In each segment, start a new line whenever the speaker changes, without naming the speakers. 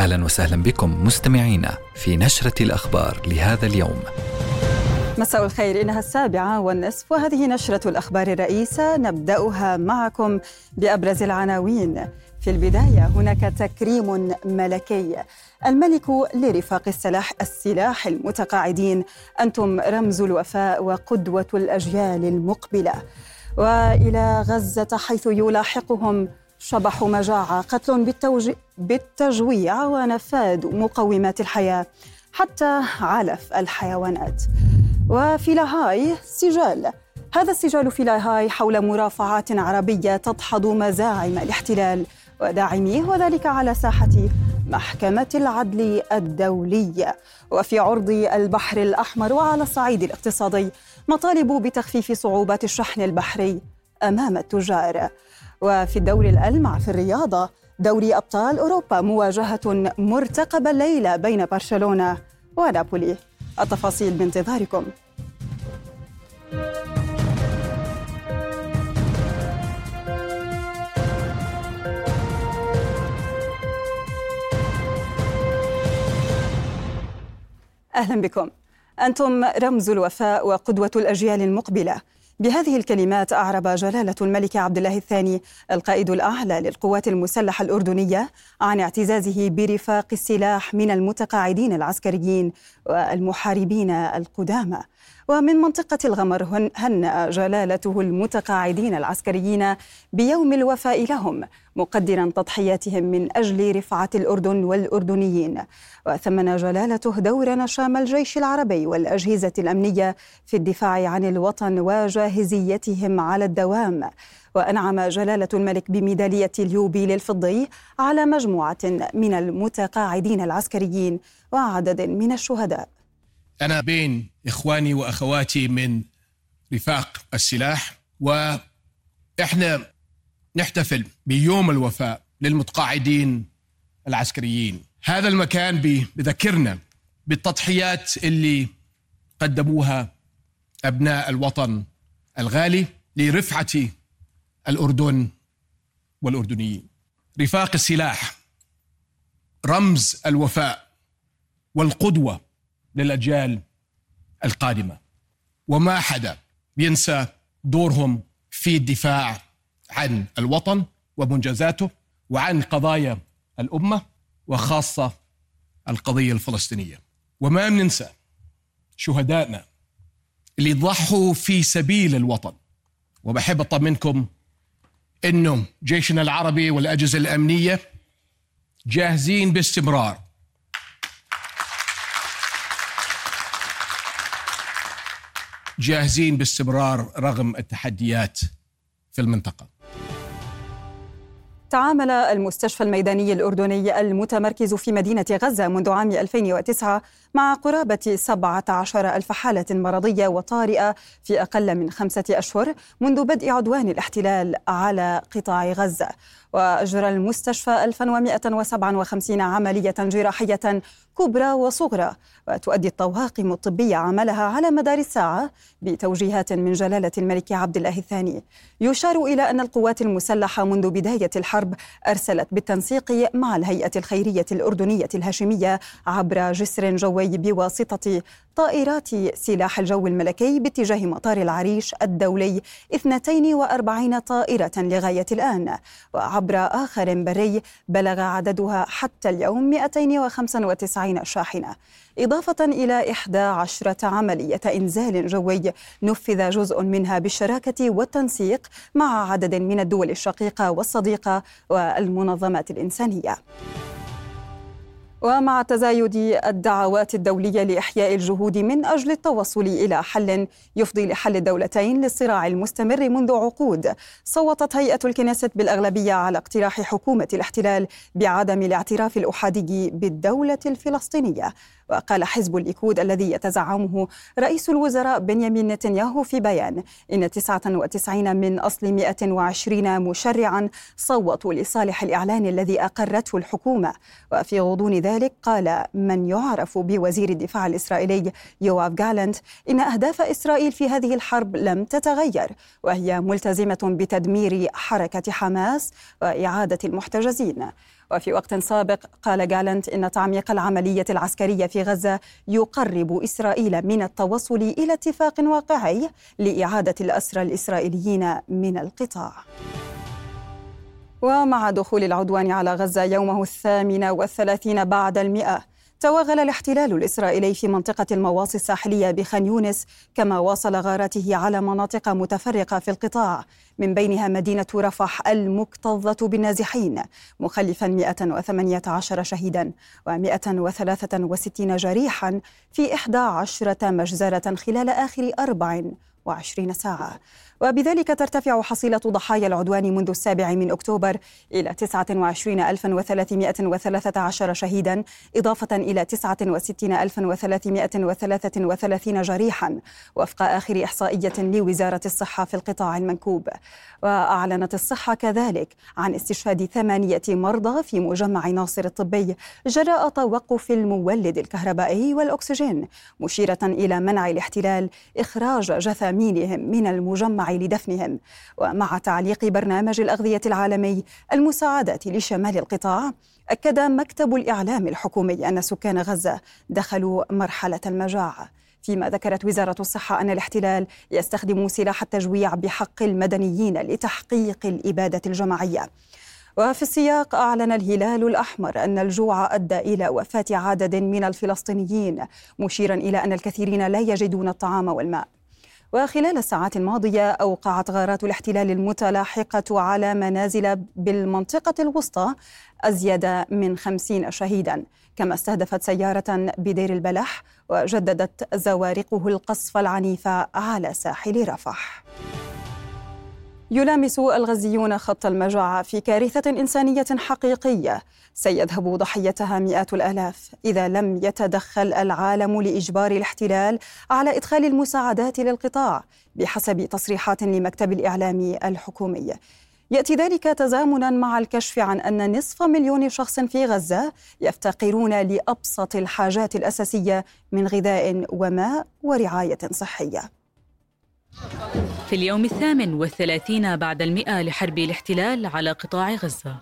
أهلا وسهلا بكم مستمعينا في نشرة الأخبار لهذا اليوم.
مساء الخير إنها السابعة والنصف وهذه نشرة الأخبار الرئيسة نبدأها معكم بأبرز العناوين. في البداية هناك تكريم ملكي الملك لرفاق السلاح السلاح المتقاعدين أنتم رمز الوفاء وقدوة الأجيال المقبلة. وإلى غزة حيث يلاحقهم شبح مجاعة قتل بالتوج... بالتجويع ونفاد مقومات الحياة حتى علف الحيوانات. وفي لاهاي سجال هذا السجال في لاهاي حول مرافعات عربية تدحض مزاعم الاحتلال وداعميه وذلك على ساحة محكمة العدل الدولية. وفي عرض البحر الأحمر وعلى الصعيد الاقتصادي مطالب بتخفيف صعوبات الشحن البحري أمام التجار. وفي الدوري الألمع في الرياضة دوري أبطال أوروبا مواجهة مرتقبة الليلة بين برشلونة ونابولي. التفاصيل بانتظاركم. أهلا بكم. أنتم رمز الوفاء وقدوة الأجيال المقبلة. بهذه الكلمات أعرب جلالة الملك عبد الله الثاني القائد الأعلى للقوات المسلحة الأردنية عن اعتزازه برفاق السلاح من المتقاعدين العسكريين والمحاربين القدامى. ومن منطقة الغمر هنأ جلالته المتقاعدين العسكريين بيوم الوفاء لهم مقدرا تضحياتهم من أجل رفعة الأردن والأردنيين. وثمن جلالته دور نشام الجيش العربي والأجهزة الأمنية في الدفاع عن الوطن وجاهزيتهم على الدوام. وأنعم جلالة الملك بميدالية اليوبيل الفضي على مجموعة من المتقاعدين العسكريين وعدد من الشهداء.
أنا بين إخواني وأخواتي من رفاق السلاح وإحنا نحتفل بيوم الوفاء للمتقاعدين العسكريين. هذا المكان بذكرنا بالتضحيات اللي قدموها أبناء الوطن الغالي لرفعة الأردن والأردنيين. رفاق السلاح رمز الوفاء والقدوة للأجيال القادمة. وما حدا بينسى دورهم في الدفاع عن الوطن ومنجزاته وعن قضايا الأمة وخاصة القضية الفلسطينية. وما بننسى شهدائنا اللي ضحوا في سبيل الوطن. وبحب أطمنكم أنه جيشنا العربي والأجهزة الأمنية جاهزين باستمرار جاهزين باستمرار رغم التحديات في المنطقة.
تعامل المستشفى الميداني الأردني المتمركز في مدينة غزة منذ عام 2009 مع قرابة 17 ألف حالة مرضية وطارئة في أقل من خمسة أشهر منذ بدء عدوان الاحتلال على قطاع غزة. وأجرى المستشفى 1157 عملية جراحية كبرى وصغرى وتؤدي الطواقم الطبية عملها على مدار الساعة بتوجيهات من جلالة الملك عبد الله الثاني. يشار إلى أن القوات المسلحة منذ بداية الحرب أرسلت بالتنسيق مع الهيئة الخيرية الأردنية الهاشمية عبر جسر جوي بواسطة طائرات سلاح الجو الملكي باتجاه مطار العريش الدولي 42 طائرة لغاية الآن وعبر آخر بري بلغ عددها حتى اليوم 295 شاحنة إضافة إلى 11 عملية إنزال جوي نفذ جزء منها بالشراكة والتنسيق مع عدد من الدول الشقيقة والصديقة والمنظمات الإنسانية. ومع تزايد الدعوات الدولية لإحياء الجهود من أجل التوصل إلى حل يفضي لحل الدولتين للصراع المستمر منذ عقود صوتت هيئة الكنيست بالأغلبية على اقتراح حكومة الاحتلال بعدم الاعتراف الأحادي بالدولة الفلسطينية. وقال حزب الليكود الذي يتزعمه رئيس الوزراء بنيامين نتنياهو في بيان إن 99 من أصل 120 مشرعا صوتوا لصالح الإعلان الذي أقرته الحكومة. وفي غضون ذلك قال ما يعرف بوزير الدفاع الإسرائيلي يواف جالنت إن أهداف إسرائيل في هذه الحرب لم تتغير وهي ملتزمة بتدمير حركة حماس وإعادة المحتجزين. وفي وقت سابق قال جالنت إن تعميق العملية العسكرية في غزة يقرب إسرائيل من التوصل إلى اتفاق واقعي لإعادة الأسرى الإسرائيليين من القطاع. ومع دخول العدوان على غزة يومه الثامن والثلاثين بعد المئة توغل الاحتلال الإسرائيلي في منطقة المواصي الساحلية بخان يونس كما واصل غاراته على مناطق متفرقة في القطاع من بينها مدينة رفح المكتظة بالنازحين مخلفا 118 شهيدا و163 جريحا في 11 مجزرة خلال آخر 24 ساعة. وبذلك ترتفع حصيلة ضحايا العدوان منذ السابع من أكتوبر إلى 29313 شهيدا إضافة إلى 69333 جريحا وفق آخر إحصائية لوزارة الصحة في القطاع المنكوب. وأعلنت الصحة كذلك عن استشهاد ثمانية مرضى في مجمع ناصر الطبي جراء توقف المولد الكهربائي والأكسجين مشيرة إلى منع الاحتلال إخراج جثامينهم من المجمع لدفنهم. ومع تعليق برنامج الأغذية العالمي المساعدات لشمال القطاع أكد مكتب الإعلام الحكومي أن سكان غزة دخلوا مرحلة المجاعة فيما ذكرت وزارة الصحة أن الاحتلال يستخدم سلاح التجويع بحق المدنيين لتحقيق الإبادة الجماعية. وفي السياق أعلن الهلال الأحمر أن الجوع أدى إلى وفاة عدد من الفلسطينيين مشيرا إلى أن الكثيرين لا يجدون الطعام والماء. وخلال الساعات الماضية أوقعت غارات الاحتلال المتلاحقة على منازل بالمنطقة الوسطى أزيد من خمسين شهيدا. كما استهدفت سيارة بدير البلح وجددت زوارقه القصف العنيف على ساحل رفح. يلامس الغزيون خط المجاعة في كارثة إنسانية حقيقية. سيذهب ضحيتها مئات الآلاف. إذا لم يتدخل العالم لإجبار الاحتلال على إدخال المساعدات للقطاع بحسب تصريحات لمكتب الإعلام الحكومي. يأتي ذلك تزامنا مع الكشف عن أن نصف مليون شخص في غزة يفتقرون لأبسط الحاجات الأساسية من غذاء وماء ورعاية صحية.
في اليوم الثامن والثلاثين بعد المئة لحرب الاحتلال على قطاع غزة.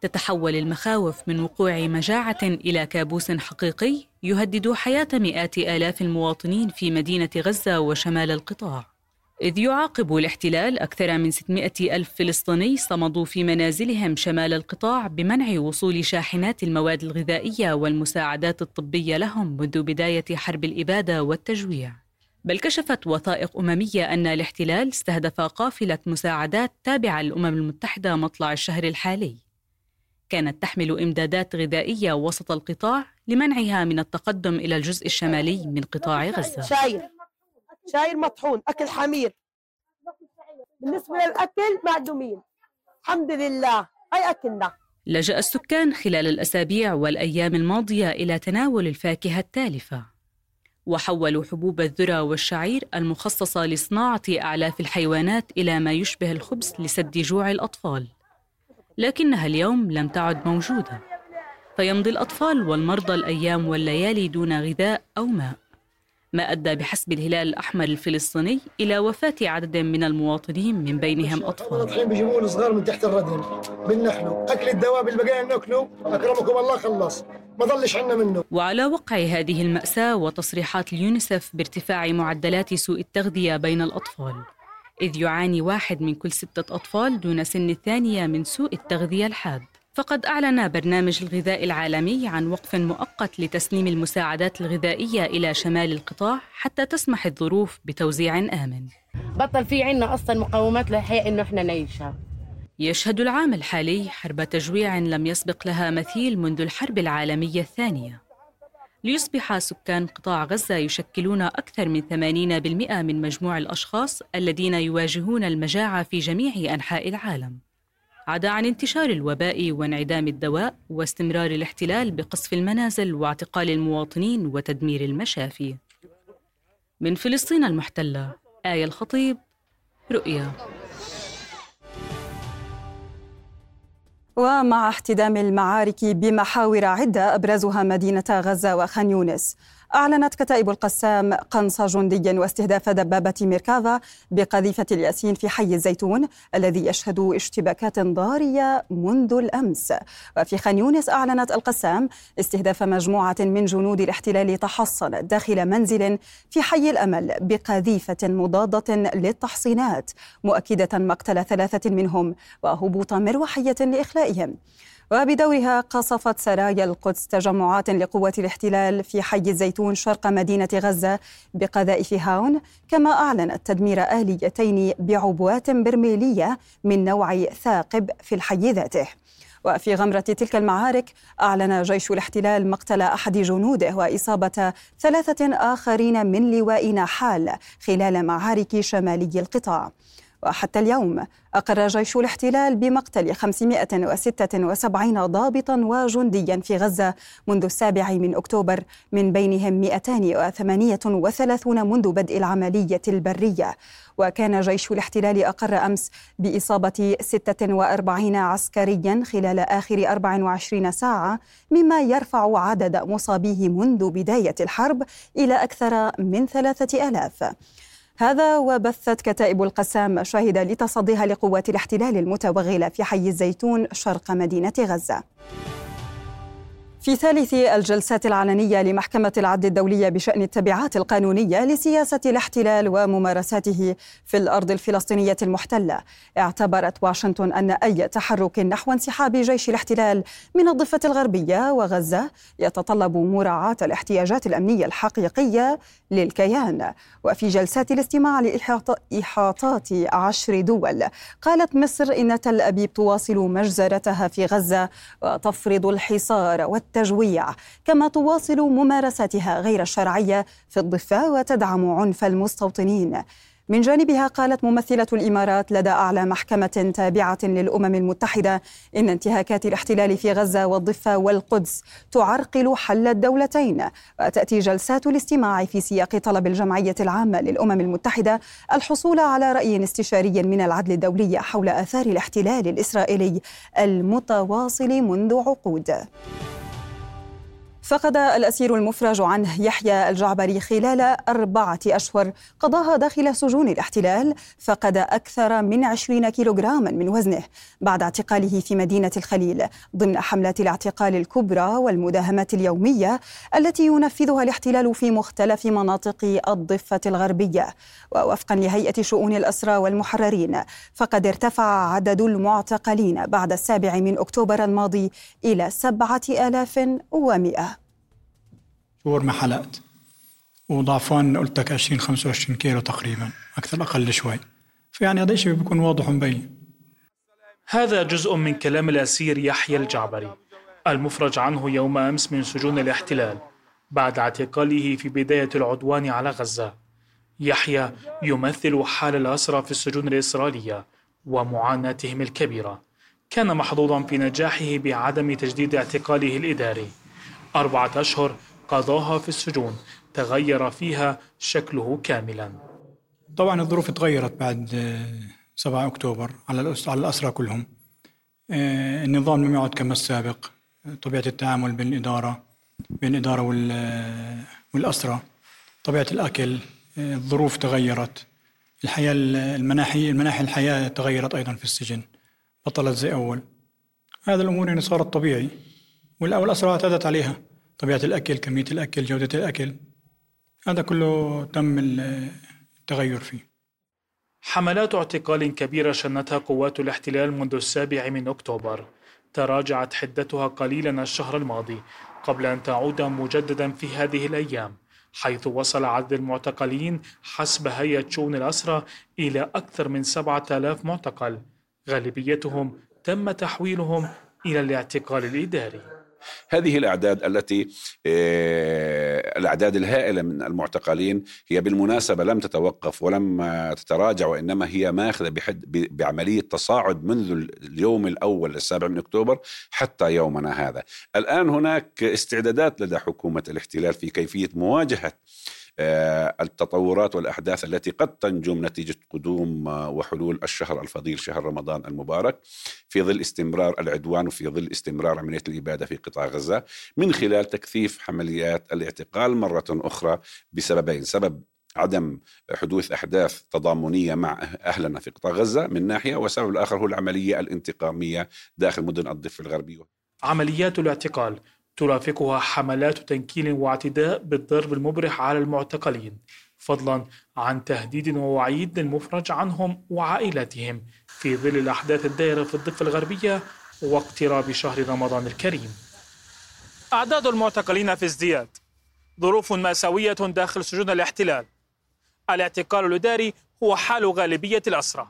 تتحول المخاوف من وقوع مجاعة إلى كابوس حقيقي يهدد حياة مئات آلاف المواطنين في مدينة غزة وشمال القطاع. إذ يعاقب الاحتلال أكثر من 600 ألف فلسطيني صمدوا في منازلهم شمال القطاع بمنع وصول شاحنات المواد الغذائية والمساعدات الطبية لهم منذ بداية حرب الإبادة والتجويع. بل كشفت وثائق أممية أن الاحتلال استهدف قافلة مساعدات تابعة للأمم المتحدة مطلع الشهر الحالي. كانت تحمل إمدادات غذائية وسط القطاع لمنعها من التقدم إلى الجزء الشمالي من قطاع غزة.
شاير. شاير مطحون أكل حمير. بالنسبة للأكل معدومين. الحمد لله. هاي أكلنا.
لجأ السكان خلال الأسابيع والأيام الماضية إلى تناول الفاكهة التالفة. وحولوا حبوب الذرة والشعير المخصصة لصناعة أعلاف الحيوانات إلى ما يشبه الخبز لسد جوع الأطفال. لكنها اليوم لم تعد موجودة. فيمضي الأطفال والمرضى الأيام والليالي دون غذاء أو ماء. ما أدى بحسب الهلال الأحمر الفلسطيني إلى وفاة عدد من المواطنين من بينهم أطفال.
الحين بيجيبون صغار من تحت الردم بنحلوا أكل الدواب اللي بقينا نأكله أكرمكم الله خلص. ما ضلش عنا منه.
وعلى وقع هذه المأساة وتصريحات اليونيسف بارتفاع معدلات سوء التغذية بين الأطفال إذ يعاني واحد من كل ستة أطفال دون سن الثانية من سوء التغذية الحاد. فقد أعلن برنامج الغذاء العالمي عن وقف مؤقت لتسليم المساعدات الغذائية إلى شمال القطاع حتى تسمح الظروف بتوزيع آمن.
بطل في عنا أصلا مقومات للحياة إنه إحنا نعيشها.
يشهد العام الحالي حرب تجويع لم يسبق لها مثيل منذ الحرب العالمية الثانية. ليصبح سكان قطاع غزة يشكلون أكثر من 80% من مجموع الأشخاص الذين يواجهون المجاعة في جميع أنحاء العالم. عدا عن انتشار الوباء وانعدام الدواء واستمرار الاحتلال بقصف المنازل واعتقال المواطنين وتدمير المشافي. من فلسطين المحتلة آية الخطيب رؤيا.
ومع احتدام المعارك بمحاور عدة أبرزها مدينة غزة وخان يونس. أعلنت كتائب القسام قنص جندي واستهداف دبابة ميركافا بقذيفة الياسين في حي الزيتون الذي يشهد اشتباكات ضارية منذ الأمس. وفي خان يونس أعلنت القسام استهداف مجموعة من جنود الاحتلال تحصنت داخل منزل في حي الأمل بقذيفة مضادة للتحصينات مؤكدة مقتل ثلاثة منهم وهبوط مروحية لإخلائهم. وبدورها قصفت سرايا القدس تجمعات لقوات الاحتلال في حي الزيتون شرق مدينة غزة بقذائف هاون كما أعلنت تدمير آليتين بعبوات برميلية من نوع ثاقب في الحي ذاته. وفي غمرة تلك المعارك أعلن جيش الاحتلال مقتل أحد جنوده وإصابة ثلاثة آخرين من لواء نحال خلال معارك شمالي القطاع. وحتى اليوم أقر جيش الاحتلال بمقتل 576 ضابطا وجنديا في غزة منذ السابع من أكتوبر من بينهم 238 منذ بدء العملية البرية. وكان جيش الاحتلال أقر أمس بإصابة 46 عسكريا خلال آخر 24 ساعة مما يرفع عدد مصابيه منذ بداية الحرب إلى أكثر من ثلاثة آلاف. هذا وبثت كتائب القسام مشاهد لتصديها لقوات الاحتلال المتوغلة في حي الزيتون شرق مدينة غزة. في ثالث الجلسات العلنية لمحكمة العدل الدولية بشأن التبعات القانونية لسياسة الاحتلال وممارساته في الأرض الفلسطينية المحتلة. اعتبرت واشنطن أن أي تحرك نحو انسحاب جيش الاحتلال من الضفة الغربية وغزة يتطلب مراعاة الاحتياجات الأمنية الحقيقية للكيان. وفي جلسات الاستماع لإحاطات عشر دول قالت مصر إن تل أبيب تواصل مجزرتها في غزة وتفرض الحصار والت التجويع كما تواصل ممارستها غير الشرعية في الضفة وتدعم عنف المستوطنين. من جانبها قالت ممثلة الإمارات لدى أعلى محكمة تابعة للأمم المتحدة إن انتهاكات الاحتلال في غزة والضفة والقدس تعرقل حل الدولتين وتأتي جلسات الاستماع في سياق طلب الجمعية العامة للأمم المتحدة الحصول على رأي استشاري من العدل الدولي حول آثار الاحتلال الإسرائيلي المتواصل منذ عقود. فقد الأسير المفرج عنه يحيى الجعبري خلال أربعة أشهر قضاها داخل سجون الاحتلال فقد أكثر من عشرين كيلوغراما من وزنه بعد اعتقاله في مدينة الخليل. ضمن حملات الاعتقال الكبرى والمداهمات اليومية التي ينفذها الاحتلال في مختلف مناطق الضفة الغربية. ووفقا لهيئة شؤون الأسرى والمحررين فقد ارتفع عدد المعتقلين بعد السابع من أكتوبر الماضي إلى سبعة آلاف ومئة.
شهور ما حلقت. وضعفان قلت لك 20 25 كيلو تقريبا أكثر أقل شوي. فيعني هذا الشيء بيكون واضح ومبين.
هذا جزء من كلام الأسير يحيى الجعبري المفرج عنه يوم أمس من سجون الاحتلال بعد اعتقاله في بداية العدوان على غزة. يحيى يمثل حال الأسرى في السجون الإسرائيلية ومعاناتهم الكبيرة. كان محظوظا في نجاحه بعدم تجديد اعتقاله الإداري. أربعة أشهر قضاها في السجون تغير فيها شكله كاملا.
طبعا الظروف تغيرت بعد 7 آه، أكتوبر على على الأسرى كلهم. آه، النظام لم يعد كما السابق. طبيعة التعامل بين الإدارة بين الإدارة آه، والأسرى طبيعة الأكل الظروف تغيرت. الحياة المناحي المناحي الحياة تغيرت أيضا في السجن. بطلت زي أول. هذا الأمور يعني صارت طبيعي والأسرى اعتادت عليها. طبيعة الأكل كمية الأكل جودة الأكل. هذا كله تم التغير فيه.
حملات اعتقال كبيرة شنتها قوات الاحتلال منذ السابع من أكتوبر. تراجعت حدتها قليلا الشهر الماضي قبل أن تعود مجددا في هذه الأيام حيث وصل عدد المعتقلين حسب هيئة شؤون الأسرى إلى أكثر من سبعة آلاف معتقل. غالبيتهم تم تحويلهم إلى الاعتقال الإداري.
هذه الأعداد التي آه، الأعداد الهائلة من المعتقلين هي بالمناسبة لم تتوقف ولم تتراجع وإنما هي ماخذة بحد بعملية تصاعد منذ اليوم الأول السابع من أكتوبر حتى يومنا هذا. الآن هناك استعدادات لدى حكومة الاحتلال في كيفية مواجهة التطورات والأحداث التي قد تنجم نتيجة قدوم آه، وحلول الشهر الفضيل شهر رمضان المبارك في ظل استمرار العدوان وفي ظل استمرار عملية الإبادة في قطاع غزة من خلال تكثيف عمليات الاعتقال مرة أخرى بسببين سبب عدم حدوث أحداث تضامنية مع أهلنا في قطاع غزة من ناحية والسبب الآخر هو العملية الانتقامية داخل مدن الضفة الغربية.
عمليات الاعتقال ترافقها حملات تنكيل واعتداء بالضرب المبرح على المعتقلين فضلا عن تهديد ووعيد للمفرج عنهم وعائلاتهم في ظل الأحداث الدائرة في الضفة الغربية واقتراب شهر رمضان الكريم. أعداد المعتقلين في ازدياد. ظروف مأساوية داخل سجون الاحتلال. الاعتقال الإداري هو حال غالبية الأسرى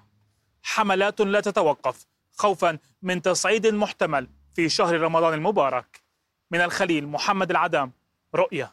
حملات لا تتوقف خوفا من تصعيد محتمل في شهر رمضان المبارك. من الخليل محمد العدام رؤية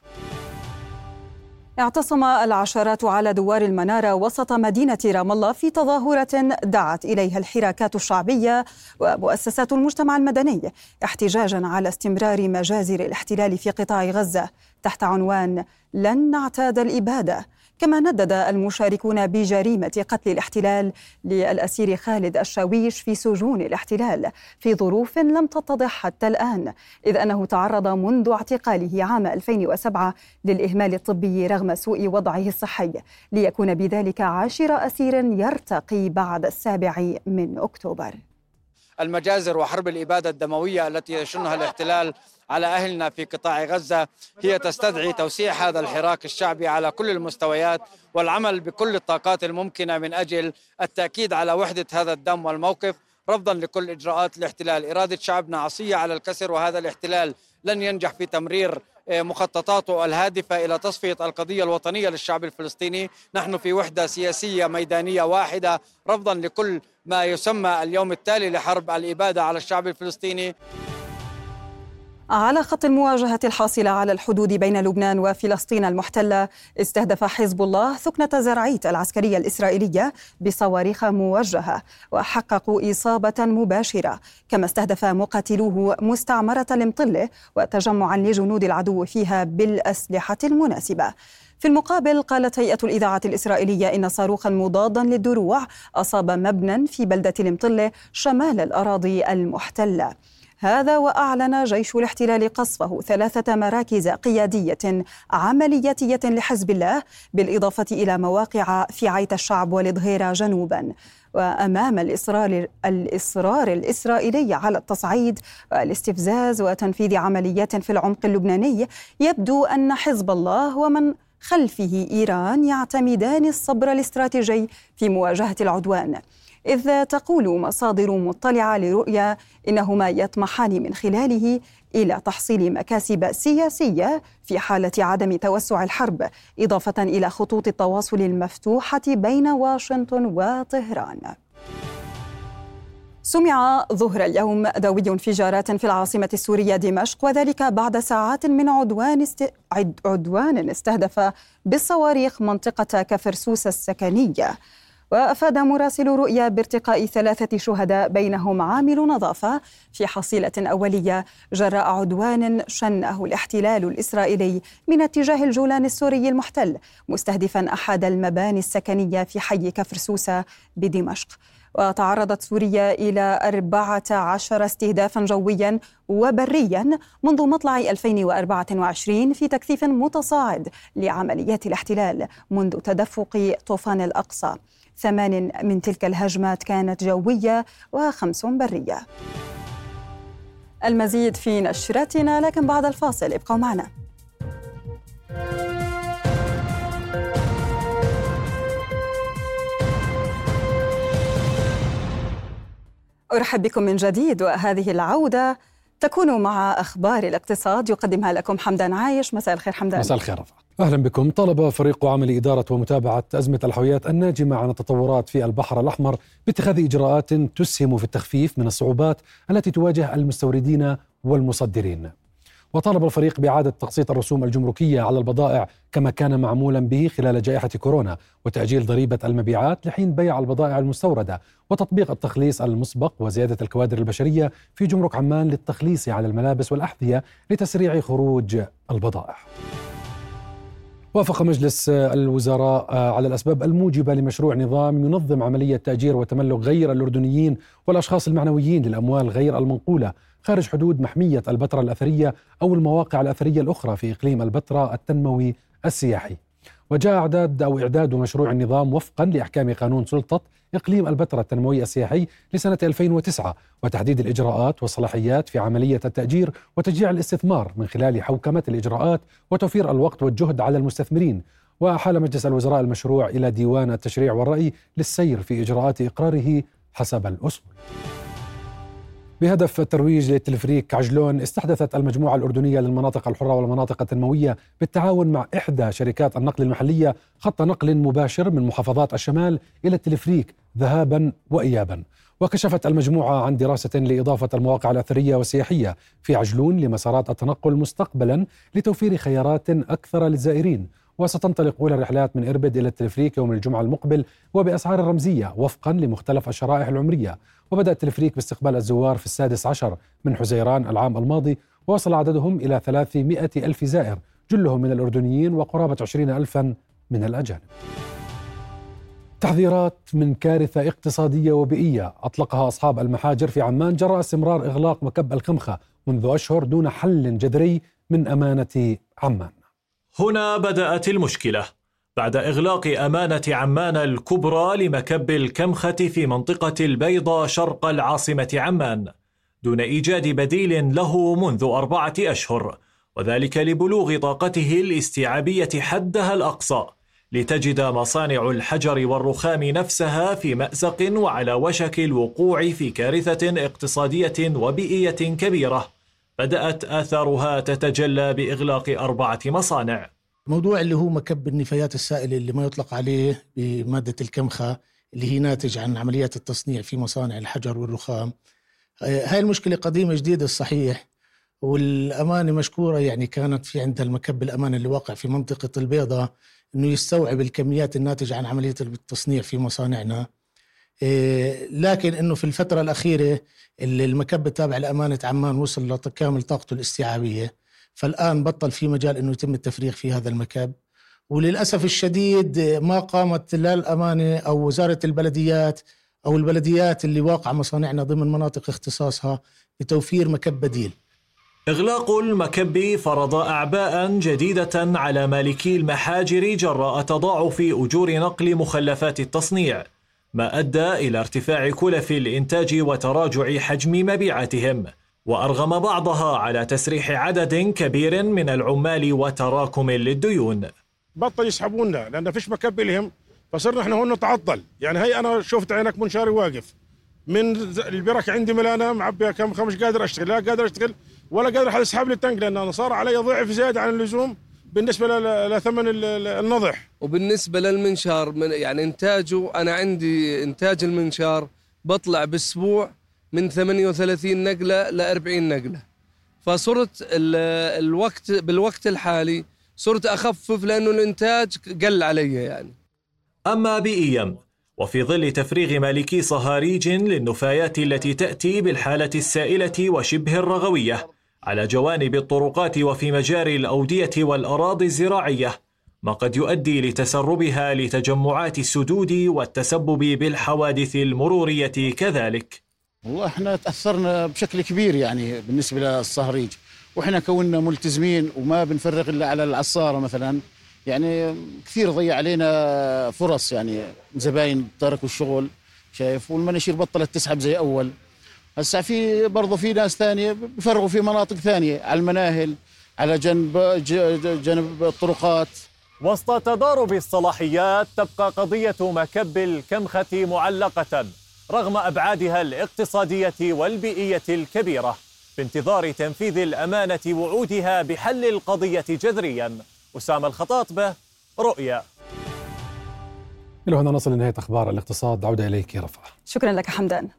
اعتصم العشرات على دوار المنارة وسط مدينة رام الله في تظاهرة دعت إليها الحراكات الشعبية ومؤسسات المجتمع المدني احتجاجا على استمرار مجازر الاحتلال في قطاع غزة تحت عنوان لن نعتاد الإبادة كما ندد المشاركون بجريمة قتل الاحتلال للأسير خالد الشاويش في سجون الاحتلال في ظروف لم تتضح حتى الآن إذ أنه تعرض منذ اعتقاله عام 2007 للإهمال الطبي رغم سوء وضعه الصحي ليكون بذلك عاشر أسير يرتقي بعد السابع من أكتوبر.
المجازر وحرب الإبادة الدموية التي يشنها الاحتلال على أهلنا في قطاع غزة هي تستدعي توسيع هذا الحراك الشعبي على كل المستويات والعمل بكل الطاقات الممكنة من أجل التأكيد على وحدة هذا الدم والموقف. رفضا لكل إجراءات الاحتلال. إرادة شعبنا عصية على الكسر وهذا الاحتلال لن ينجح في تمرير آه، مخططاته الهادفة إلى تصفية القضية الوطنية للشعب الفلسطيني. نحن في وحدة سياسية ميدانية واحدة. رفضا لكل ما يسمى اليوم التالي لحرب الإبادة على الشعب الفلسطيني.
على خط المواجهة الحاصلة على الحدود بين لبنان وفلسطين المحتلة استهدف حزب الله ثكنة زرعيت العسكرية الإسرائيلية بصواريخ موجهة وحققوا إصابة مباشرة كما استهدف مقاتلوه مستعمرة المطلة وتجمعا لجنود العدو فيها بالأسلحة المناسبة. في المقابل قالت هيئة الإذاعة الإسرائيلية إن صاروخا مضادا للدروع أصاب مبنى في بلدة المطلة شمال الأراضي المحتلة. هذا وأعلن جيش الاحتلال قصفه ثلاثة مراكز قيادية عملياتية لحزب الله بالإضافة إلى مواقع في عيت الشعب والظهيره جنوبا. وأمام الإصرار الإصرار الإسرائيلي على التصعيد والاستفزاز وتنفيذ عمليات في العمق اللبناني يبدو أن حزب الله ومن خلفه إيران يعتمدان الصبر الاستراتيجي في مواجهة العدوان. إذ تقول مصادر مطلعة لرؤيا إنهما يطمحان من خلاله إلى تحصيل مكاسب سياسية في حالة عدم توسع الحرب إضافة إلى خطوط التواصل المفتوحة بين واشنطن وطهران. سمع ظهر اليوم دوي انفجارات في العاصمة السورية دمشق وذلك بعد ساعات من عدوان است... عدوان استهدف بالصواريخ منطقة كفرسوس السكنية. وأفاد مراسل رؤيا بارتقاء ثلاثة شهداء بينهم عامل نظافة في حصيلة أولية جراء عدوان شنه الاحتلال الإسرائيلي من اتجاه الجولان السوري المحتل مستهدفا أحد المباني السكنية في حي كفر سوسة بدمشق. وتعرضت سوريا إلى 14 استهدافا جويا وبريا منذ مطلع 2024 في تكثيف متصاعد لعمليات الاحتلال منذ تدفق طوفان الأقصى. ثمان من تلك الهجمات كانت جوية وخمس برية. المزيد في نشرتنا لكن بعد الفاصل ابقوا معنا. أرحب بكم من جديد وهذه العودة تكون مع أخبار الاقتصاد. يقدمها لكم حمدان عايش. مساء الخير حمدان.
مساء الخير رفع. أهلا بكم. طلب فريق عمل إدارة ومتابعة أزمة الحاويات الناجمة عن التطورات في البحر الأحمر باتخاذ إجراءات تسهم في التخفيف من الصعوبات التي تواجه المستوردين والمصدرين. وطالب الفريق بإعادة تقسيط الرسوم الجمركية على البضائع كما كان معمولا به خلال جائحة كورونا وتأجيل ضريبة المبيعات لحين بيع البضائع المستوردة وتطبيق التخليص المسبق وزيادة الكوادر البشرية في جمرك عمان للتخليص على الملابس والأحذية لتسريع خروج البضائع. وافق مجلس الوزراء على الأسباب الموجبة لمشروع نظام ينظم عملية تأجير وتملك غير الأردنيين والأشخاص المعنويين للأموال غير المنقولة خارج حدود محمية البتراء الأثرية أو المواقع الأثرية الأخرى في إقليم البتراء التنموي السياحي. وجاء إعداد أو إعداد مشروع النظام وفقا لأحكام قانون سلطة إقليم البتراء التنموي السياحي لسنة 2009 وتحديد الإجراءات والصلاحيات في عملية التأجير وتشجيع الاستثمار من خلال حوكمة الإجراءات وتوفير الوقت والجهد على المستثمرين. وأحال مجلس الوزراء المشروع إلى ديوان التشريع والرأي للسير في إجراءات إقراره حسب الأصول بهدف الترويج للتلفريك عجلون استحدثت المجموعة الأردنية للمناطق الحرة والمناطق التنموية بالتعاون مع إحدى شركات النقل المحلية خط نقل مباشر من محافظات الشمال إلى التلفريك ذهابا وإيابا. وكشفت المجموعة عن دراسة لإضافة المواقع الأثرية والسياحية في عجلون لمسارات التنقل مستقبلا لتوفير خيارات أكثر للزائرين. وستنطلق أولى الرحلات من إربد إلى التلفريك يوم الجمعة المقبل وبأسعار رمزية وفقا لمختلف الشرائح العمرية. وبدأ التلفريك باستقبال الزوار في السادس عشر من حزيران العام الماضي ووصل عددهم إلى 300 ألف زائر جلهم من الأردنيين وقرابة 20 ألفا من الأجانب. تحذيرات من كارثة اقتصادية وبيئية أطلقها أصحاب المحاجر في عمان جراء استمرار إغلاق مكب الخمخة منذ أشهر دون حل جذري من أمانة عمان.
هنا بدأت المشكلة. بعد إغلاق أمانة عمان الكبرى لمكب الكمخة في منطقة البيضاء شرق العاصمة عمان دون إيجاد بديل له منذ أربعة أشهر وذلك لبلوغ طاقته الاستيعابية حدها الأقصى لتجد مصانع الحجر والرخام نفسها في مأزق وعلى وشك الوقوع في كارثة اقتصادية وبيئية كبيرة. بدأت آثارها تتجلى بإغلاق أربعة مصانع.
موضوع اللي هو مكب النفايات السائلة اللي ما يطلق عليه بمادة الكمخة اللي هي ناتج عن عمليات التصنيع في مصانع الحجر والرخام. آه، هاي المشكلة قديمة جديدة الصحيح والأمانة مشكورة يعني كانت في عندها المكب الأمانة اللي واقع في منطقة البيضة أنه يستوعب الكميات الناتجة عن عملية التصنيع في مصانعنا. لكن أنه في الفترة الأخيرة اللي المكب التابع لأمانة عمان وصل لكامل طاقته الاستيعابية فالآن بطل في مجال أنه يتم التفريغ في هذا المكب. وللأسف الشديد ما قامت لا الأمانة أو وزارة البلديات أو البلديات اللي واقع مصانعنا ضمن مناطق اختصاصها بتوفير مكب بديل.
إغلاق المكب فرض أعباء جديدة على مالكي المحاجر جراء تضاعف أجور نقل مخلفات التصنيع. ما أدى إلى ارتفاع كلف الإنتاج وتراجع حجم مبيعاتهم وأرغم بعضها على تسريح عدد كبير من العمال وتراكم للديون.
بطل يسحبونا لأن فيش مكب لهم فصرنا إحنا هون نتعطل. يعني هي أنا شفت عينك منشاري واقف. من البرك عندي ملانة معبيها كم مش قادر أشتغل لا قادر أشتغل ولا قادر حد يسحب لي التنك لأن أنا صار علي ضعف زيادة عن اللزوم. بالنسبة لثمن النضح.
وبالنسبة للمنشار من يعني إنتاجه أنا عندي إنتاج المنشار بطلع بأسبوع من 38 نقلة ل 40 نقلة. فصرت الوقت بالوقت الحالي صرت أخفف لأنه الإنتاج قل علي يعني.
أما بيئيا وفي ظل تفريغ مالكي صهاريج للنفايات التي تأتي بالحالة السائلة وشبه الرغوية على جوانب الطرقات وفي مجاري الأودية والأراضي الزراعية ما قد يؤدي لتسربها لتجمعات السدود والتسبب بالحوادث المرورية كذلك.
والله إحنا تأثرنا بشكل كبير يعني بالنسبة للصهريج وإحنا كوننا ملتزمين وما بنفرغ إلا على العصارة مثلا يعني كثير ضيع علينا فرص يعني زباين تركوا الشغل شايف؟ والمناشير بطلت تسحب زي أول. هسا في برضه في ناس ثانية بفرغوا في مناطق ثانية على المناهل على جنب جنب الطرقات.
وسط تضارب الصلاحيات تبقى قضية مكب الكمخة معلقة رغم أبعادها الاقتصادية والبيئية الكبيرة. بانتظار تنفيذ الأمانة وعودها بحل القضية جذريا. أسامة الخطاطبه رؤيا.
إلى هنا نصل لنهاية أخبار الاقتصاد. عودة إليك رفع
شكرا لك حمدان.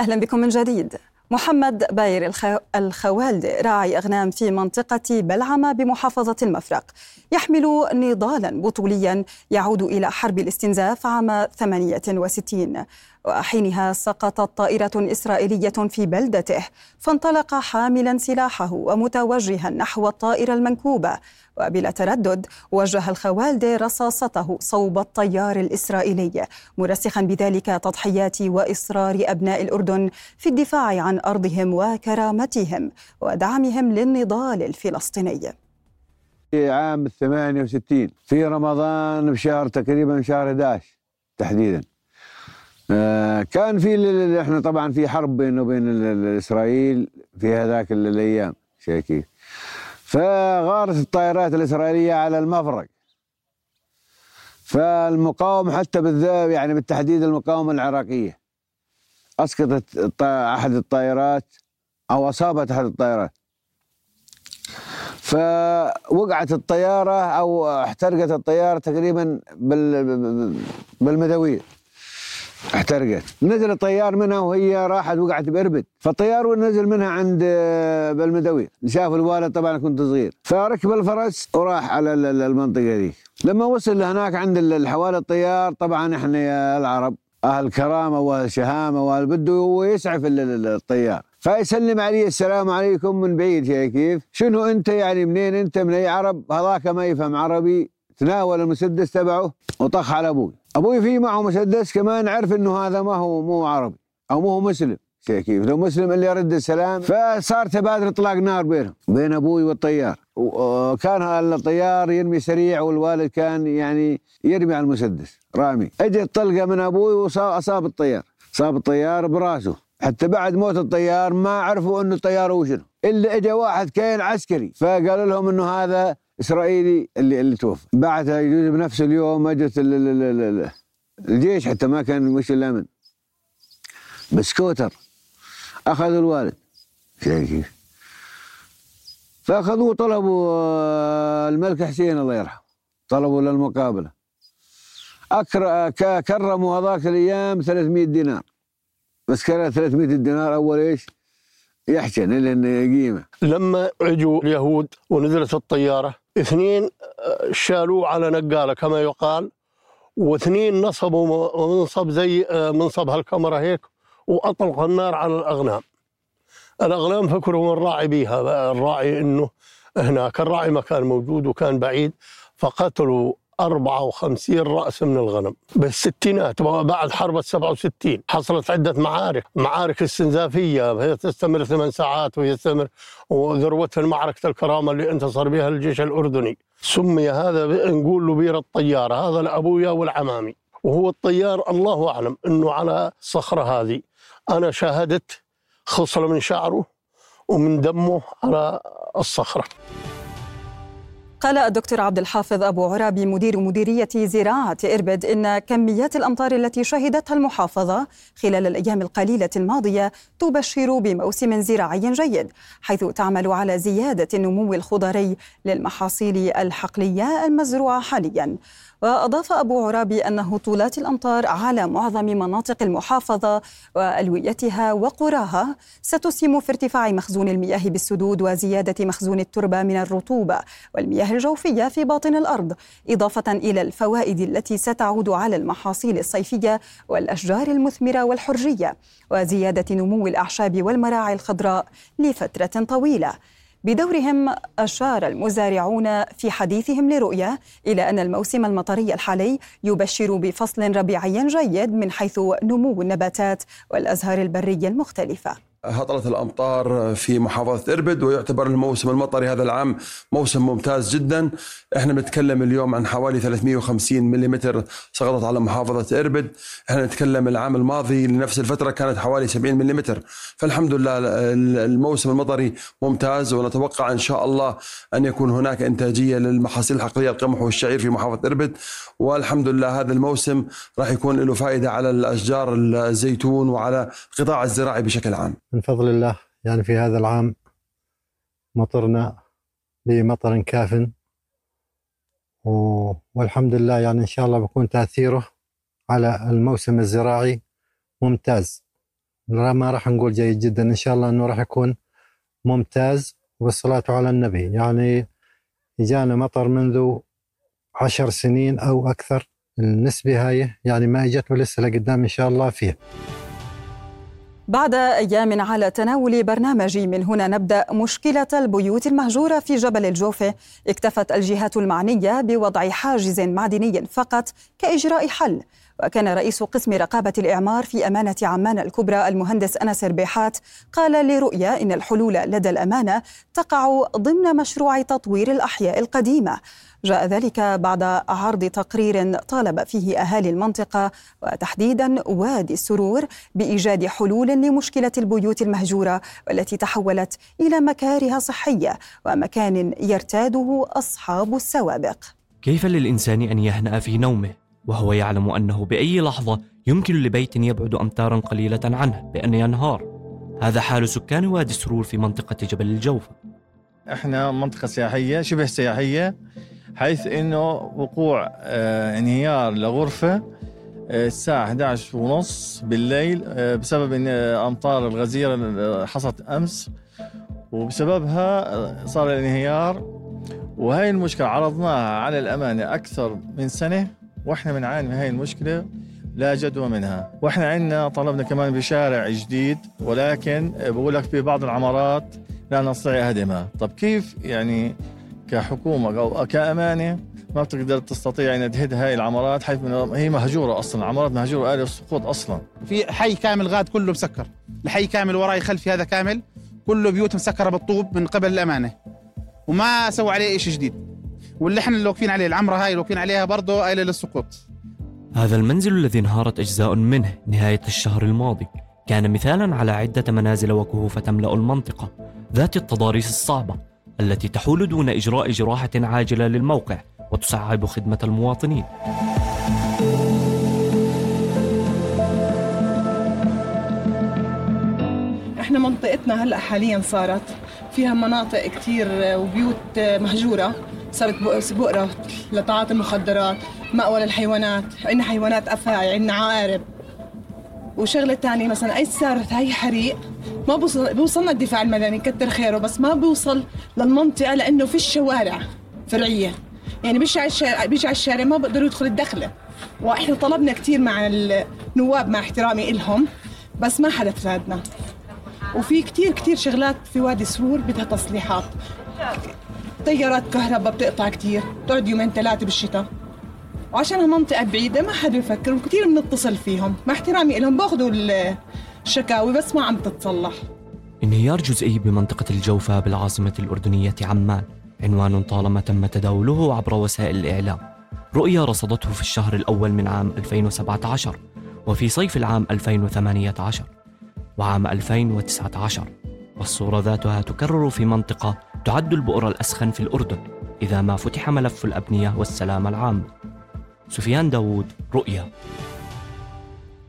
أهلا بكم من جديد. محمد باير الخوالد راعي أغنام في منطقة بلعمة بمحافظة المفرق. يحمل نضالا بطوليا يعود إلى حرب الاستنزاف عام 68 وحينها سقطت طائرة إسرائيلية في بلدته فانطلق حاملا سلاحه ومتوجها نحو الطائرة المنكوبة. وبلا تردد وجه الخوالد رصاصته صوب الطيار الإسرائيلي مرسخا بذلك تضحيات وإصرار أبناء الأردن في الدفاع عن أرضهم وكرامتهم ودعمهم للنضال الفلسطيني.
في عام 68 في رمضان بشهر تقريبا شهر 11 تحديدا كان في إحنا طبعا في حرب بينه وبين اسرائيل في هذاك الأيام شيء كيف فغارت الطائرات الإسرائيلية على المفرق. فالمقاومة حتى بالذات يعني بالتحديد المقاومة العراقية أسقطت أحد الطائرات أو أصابت أحد الطائرات. فوقعت الطيارة أو احترقت الطيارة تقريبا بالمدوير احترقت. نزل الطيار منها وهي راحت وقعت بأربد. فالطيار نزل منها عند آه، بالمدوي. شاف الوالد طبعا كنت صغير. فركب الفرس وراح على المنطقة دي لما وصل لهناك عند الحوالي الطيار طبعا إحنا يا العرب أهل كرامة واهل شهامه واهل بده يسعف الطيار. فيسلم علي السلام عليكم من بعيد يا كيف؟ شنو أنت يعني منين أنت؟ من أي عرب؟ هذاك ما يفهم عربي. تناول المسدس تبعه. وطخ على أبوي. أبوي في معه مسدس كمان عرف إنه هذا ما هو مو عربي أو مو مسلم. كيف؟ لو مسلم اللي يرد السلام. فصار تبادل إطلاق نار بينهم بين أبوي والطيار. وكان الطيار يرمي سريع والوالد كان يعني يرمي على المسدس. رامي. أجت طلقة من أبوي واصاب الطيار. صاب الطيار براسه. حتى بعد موت الطيار ما عرفوا إنه الطيار هو إلا اجى واحد كان عسكري فقالوا لهم إنه هذا إسرائيلي اللي اللي توفى. بعدها يجوز بنفس اليوم أجت الجيش حتى ما كان مش الامن بسكوتر. أخذوا الوالد. كيف فأخذوه طلبوا آه، الملك حسين الله يرحمه. طلبوا للمقابلة. كرموا هذاك الأيام 300 دينار. بس كانت 300 دينار أول إيش؟ يحسن لأن قيمه
لما اجوا اليهود ونزلت الطيارة اثنين آه، شالوه على نقالة كما يقال واثنين نصبوا منصب زي آه، منصب هالكاميرا هيك وأطلقوا النار على الأغنام. الأغنام فكروا من الراعي بيها الراعي إنه هناك الراعي ما كان موجود وكان بعيد فقتلوا 54 رأس من الغنم بالستينات بعد حرب 67 حصلت عدة معارك معارك استنزافية هي تستمر ثمان ساعات وهي تستمر وذروتها معركة الكرامة اللي انتصر بها الجيش الأردني. سمي هذا نقول له بير الطيارة هذا لأبويا والعمامي وهو الطيار الله أعلم أنه على الصخرة هذه. أنا شاهدت خصلة من شعره ومن دمه على الصخرة.
قال الدكتور عبد الحافظ أبو عرابي مدير مديرية زراعة إربد إن كميات الأمطار التي شهدتها المحافظة خلال الأيام القليلة الماضية تبشر بموسم زراعي جيد حيث تعمل على زيادة النمو الخضري للمحاصيل الحقلية المزروعة حالياً. وأضاف أبو عرابي أن هطولات الأمطار على معظم مناطق المحافظة وألويتها وقراها ستسهم في ارتفاع مخزون المياه بالسدود وزيادة مخزون التربة من الرطوبة والمياه الجوفية في باطن الأرض إضافة إلى الفوائد التي ستعود على المحاصيل الصيفية والأشجار المثمرة والحرجية وزيادة نمو الأعشاب والمراعي الخضراء لفترة طويلة. بدورهم أشار المزارعون في حديثهم لرؤية إلى أن الموسم المطري الحالي يبشر بفصل ربيعي جيد من حيث نمو النباتات والأزهار البرية المختلفة.
هطلت الأمطار في محافظة إربد ويعتبر الموسم المطري هذا العام موسم ممتاز جدا. إحنا بنتكلم اليوم عن حوالي 350 ملم سقطت على محافظة إربد. إحنا نتكلم العام الماضي لنفس الفترة كانت حوالي 70 ملم فالحمد لله الموسم المطري ممتاز ونتوقع إن شاء الله أن يكون هناك إنتاجية للمحاصيل الحقليه القمح والشعير في محافظة إربد. والحمد لله هذا الموسم راح يكون له فائدة على الأشجار الزيتون وعلى القطاع الزراعي بشكل عام.
من فضل الله يعني في هذا العام مطرنا بمطر كاف. والحمد لله يعني إن شاء الله بكون تأثيره على الموسم الزراعي ممتاز. ما راح نقول جيد جدا إن شاء الله إنه راح يكون ممتاز والصلاة على النبي. يعني إجانا مطر منذ عشر سنين أو أكثر النسبة هاي يعني ما اجت ولسه لقدام إن شاء الله فيها.
بعد أيام على تناول برنامجي من هنا نبدأ مشكلة البيوت المهجورة في جبل الجوفة. اكتفت الجهات المعنية بوضع حاجز معدني فقط كإجراء حل. وكان رئيس قسم رقابة الإعمار في أمانة عمان الكبرى المهندس أنس ربيحات قال لرؤيا إن الحلول لدى الأمانة تقع ضمن مشروع تطوير الأحياء القديمة. جاء ذلك بعد عرض تقرير طالب فيه أهالي المنطقة وتحديدا وادي السرور بإيجاد حلول لمشكلة البيوت المهجورة والتي تحولت إلى مكاره صحية ومكان يرتاده أصحاب السوابق.
كيف للإنسان أن يهنأ في نومه؟ وهو يعلم أنه بأي لحظة يمكن لبيت يبعد أمتارا قليلة عنه بأن ينهار. هذا حال سكان وادي السرور في منطقة جبل الجوفة
إحنا منطقة سياحية شبه سياحية حيث إنه وقوع آه انهيار لغرفة آه الساعة 11 ونص بالليل آه بسبب إن أمطار الغزيرة حصلت أمس. وبسببها صار الانهيار. وهي المشكلة عرضناها على الأمانة أكثر من سنة. وإحنا بنعاني من هاي المشكلة لا جدوى منها. وإحنا عندنا طلبنا كمان بشارع جديد ولكن بقول لك في بعض العمارات لا نستطيع هدمها طب كيف يعني كحكومة أو كأمانة ما بتقدر تستطيع ان تهد هاي العمارات حيث هي مهجورة أصلا العمارات مهجورة آلة السقوط أصلا.
في حي كامل غاد كله مسكر. الحي كامل وراي خلفي هذا كامل كله بيوت مسكرة بالطوب من قبل الأمانة. وما سووا عليه شيء جديد. واللي إحنا اللي واقفين عليه العمرة هاي اللي واقفين عليها برضه آلة للسقوط.
هذا المنزل الذي انهارت أجزاء منه نهاية الشهر الماضي. كان مثالا على عدة منازل وكهوف تملأ المنطقة ذات التضاريس الصعبة التي تحول دون إجراء جراحة عاجلة للموقع وتصعب خدمة المواطنين.
إحنا منطقتنا هلأ حاليا صارت فيها مناطق كثير وبيوت مهجورة صارت بؤرة لتعاطي المخدرات مأوى للحيوانات عندنا حيوانات أفاعي عندنا عقارب. وشغلة تانية مثلا أي صارت هاي حريق ما بوصل بوصلنا الدفاع المدني كتر خيره بس ما بيوصل للمنطقة لأنه في الشوارع فرعية. يعني بيجي على الشارع بيجي على الشارع ما بقدروا يدخل الدخلة. وإحنا طلبنا كثير مع النواب مع احترامي إلهم بس ما حدا تفادنا وفي كثير كثير شغلات في وادي سرور بدها تصليحات. تيارات كهرباء بتقطع كثير بتقعد يومين ثلاثة بالشتاء. وعشانها منطقة بعيدة ما حدا يفكر وكثير بنتصل فيهم. مع احترامي لهم بأخذوا الشكاوي بس ما عم تتصلح.
انهيار جزئي بمنطقة الجوفة بالعاصمة الأردنية عمان. عنوان طالما تم تداوله عبر وسائل الإعلام. رؤيا رصدته في الشهر الأول من عام 2017 وفي صيف العام 2018 وعام 2019 والصورة ذاتها تكرر في منطقة تعد البؤرة الأسخن في الأردن إذا ما فتح ملف الأبنية والسلامة العامة سفيان داوود رؤيا.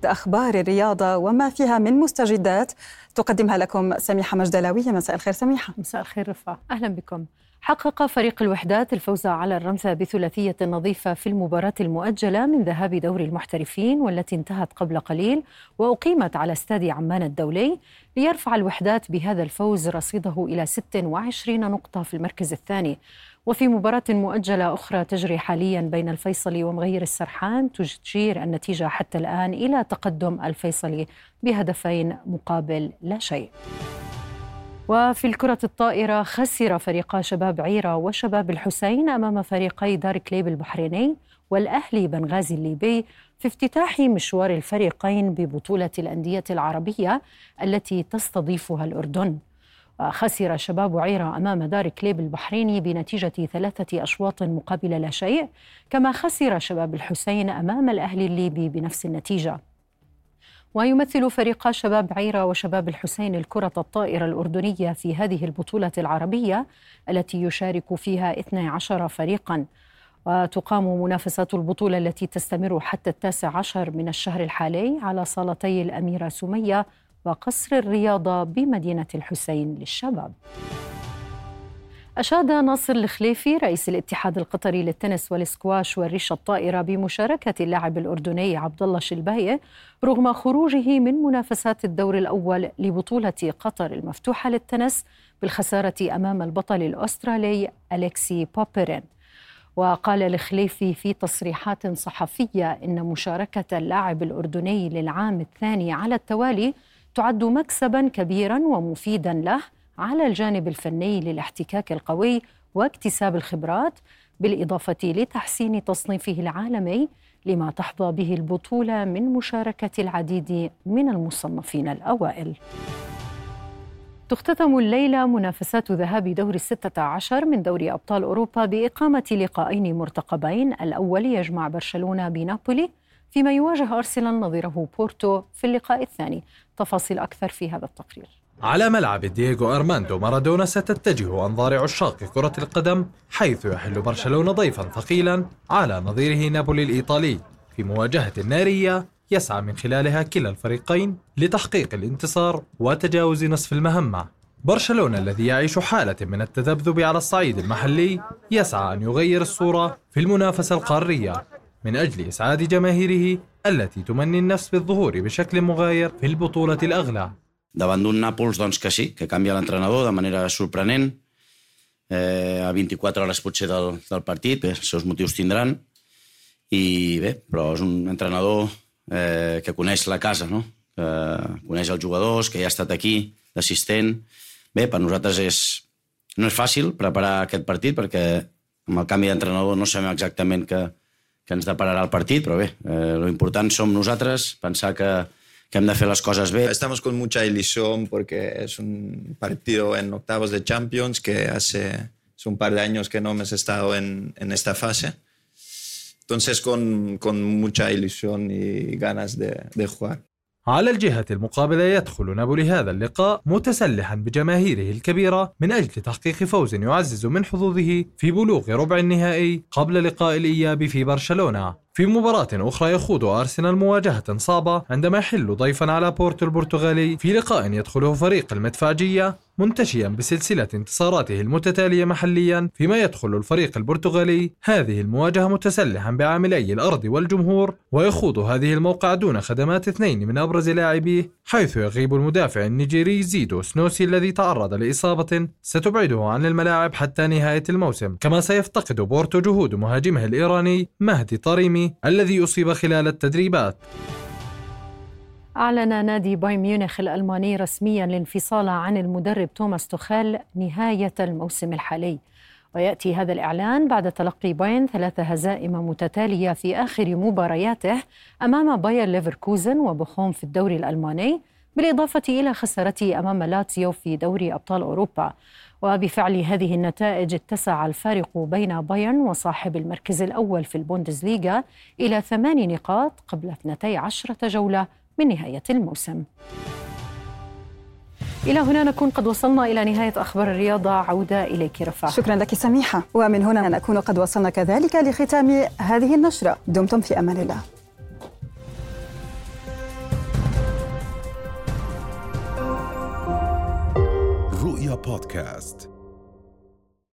أخبار الرياضة وما فيها من مستجدات تقدمها لكم سميحة مجدلاوية. مساء الخير سميحة.
مساء الخير رفا أهلا بكم. حقق فريق الوحدات الفوز على الرمثة بثلاثية نظيفة في المباراة المؤجلة من ذهاب دوري المحترفين والتي انتهت قبل قليل وأقيمت على استاد عمان الدولي ليرفع الوحدات بهذا الفوز رصيده إلى 26 نقطة في المركز الثاني. وفي مباراة مؤجلة أخرى تجري حاليا بين الفيصلي ومغير السرحان تشير النتيجة حتى الآن إلى تقدم الفيصلي بهدفين مقابل لا شيء. وفي الكرة الطائرة خسر فريقا شباب عيرة وشباب الحسين أمام فريقي دار كليب البحريني والأهلي بنغازي الليبي في افتتاح مشوار الفريقين ببطولة الأندية العربية التي تستضيفها الأردن. وخسر شباب عيرة أمام دار كليب البحريني بنتيجة ثلاثة أشواط مقابل لا شيء كما خسر شباب الحسين أمام الأهلي الليبي بنفس النتيجة. ويمثل فريقا شباب عيرة وشباب الحسين الكرة الطائرة الأردنية في هذه البطولة العربية التي يشارك فيها 12 فريقا. وتقام منافسات البطولة التي تستمر حتى التاسع عشر من الشهر الحالي على صالتي الأميرة سمية وقصر الرياضة بمدينة الحسين للشباب. أشاد ناصر الخليفي رئيس الاتحاد القطري للتنس والسكواش والريشة الطائرة بمشاركة اللاعب الأردني عبد الله شلباية رغم خروجه من منافسات الدور الأول لبطولة قطر المفتوحة للتنس بالخسارة أمام البطل الأسترالي أليكسي بوبرين. وقال الخليفي في تصريحات صحفية إن مشاركة اللاعب الأردني للعام الثاني على التوالي تعد مكسبا كبيرا ومفيدا له على الجانب الفني للاحتكاك القوي واكتساب الخبرات بالإضافة لتحسين تصنيفه العالمي لما تحظى به البطولة من مشاركة العديد من المصنفين الأوائل. تختتم الليلة منافسات ذهاب دور الستة عشر من دوري أبطال أوروبا بإقامة لقاءين مرتقبين. الأول يجمع برشلونة بنابولي فيما يواجه أرسنال نظيره بورتو في اللقاء الثاني. تفاصيل أكثر في هذا التقرير.
على ملعب دييغو أرماندو مارادونا ستتجه أنظار عشاق كرة القدم حيث يحل برشلونة ضيفا ثقيلا على نظيره نابولي الإيطالي. في مواجهة نارية يسعى من خلالها كلا الفريقين لتحقيق الانتصار وتجاوز نصف المهمة. برشلونة الذي يعيش حالة من التذبذب على الصعيد المحلي يسعى أن يغير الصورة في المنافسة القارية. من أجل إسعاد جماهيره التي تمني النفس بالظهور بشكل مغاير في البطولة الأغلى.
Davant d'un Nàpols doncs, que sí, que canvia l'entrenador de manera sorprenent, eh, a 24 hores potser del, del partit, bé, els seus motius tindran, i bé, però és un entrenador eh, que coneix la casa, no? que coneix els jugadors, que ja ha estat aquí d'assistent. Bé, per nosaltres és, no és fàcil preparar aquest partit perquè amb el canvi d'entrenador no sabem exactament què, què ens depararà el partit, però bé, eh, lo important som nosaltres, pensar que, que hem de fer les coses bé.
Estamos con mucha ilusión porque es un partido en octavos de Champions que hace, hace un par de años que no hemos estado en, en esta fase. Entonces con, con mucha ilusión y ganas de, de jugar.
على الجهة المقابلة يدخل نابولي هذا اللقاء متسلحا بجماهيره الكبيرة من أجل تحقيق فوز يعزز من حظوظه في بلوغ ربع النهائي قبل لقاء الإياب في برشلونة في مباراة أخرى يخوض أرسنال مواجهة صعبة عندما يحل ضيفا على بورتو البرتغالي في لقاء يدخله فريق المدفعجية منتشيا بسلسلة انتصاراته المتتالية محليا فيما يدخل الفريق البرتغالي. هذه المواجهة متسلحا بعاملي الأرض والجمهور ويخوض هذه الموقع دون خدمات اثنين من أبرز لاعبيه حيث يغيب المدافع النيجيري زيدو سنوسي الذي تعرض لإصابة ستبعده عن الملاعب حتى نهاية الموسم. كما سيفتقد بورتو جهود مهاجمه الإيراني مهدي طريمي الذي أصيب خلال التدريبات.
أعلن نادي بايرن ميونخ الألماني رسميا الانفصال عن المدرب توماس توخيل نهاية الموسم الحالي. ويأتي هذا الإعلان بعد تلقي بايرن ثلاث هزائم متتالية في آخر مبارياته أمام باير ليفركوزن وبخوم في الدوري الألماني بالإضافة إلى خسارته أمام لاتسيو في دوري أبطال أوروبا. وبفعل هذه النتائج اتسع الفارق بين بايرن وصاحب المركز الأول في البوندسليغا إلى ثمان نقاط قبل 12 جولة من نهاية الموسم. إلى هنا نكون قد وصلنا إلى نهاية أخبار الرياضة. عودة إليك رفاع
شكرا لك سميحة. ومن هنا نكون قد وصلنا كذلك لختام هذه النشرة. دمتم في أمان الله.
رؤيا بودكاست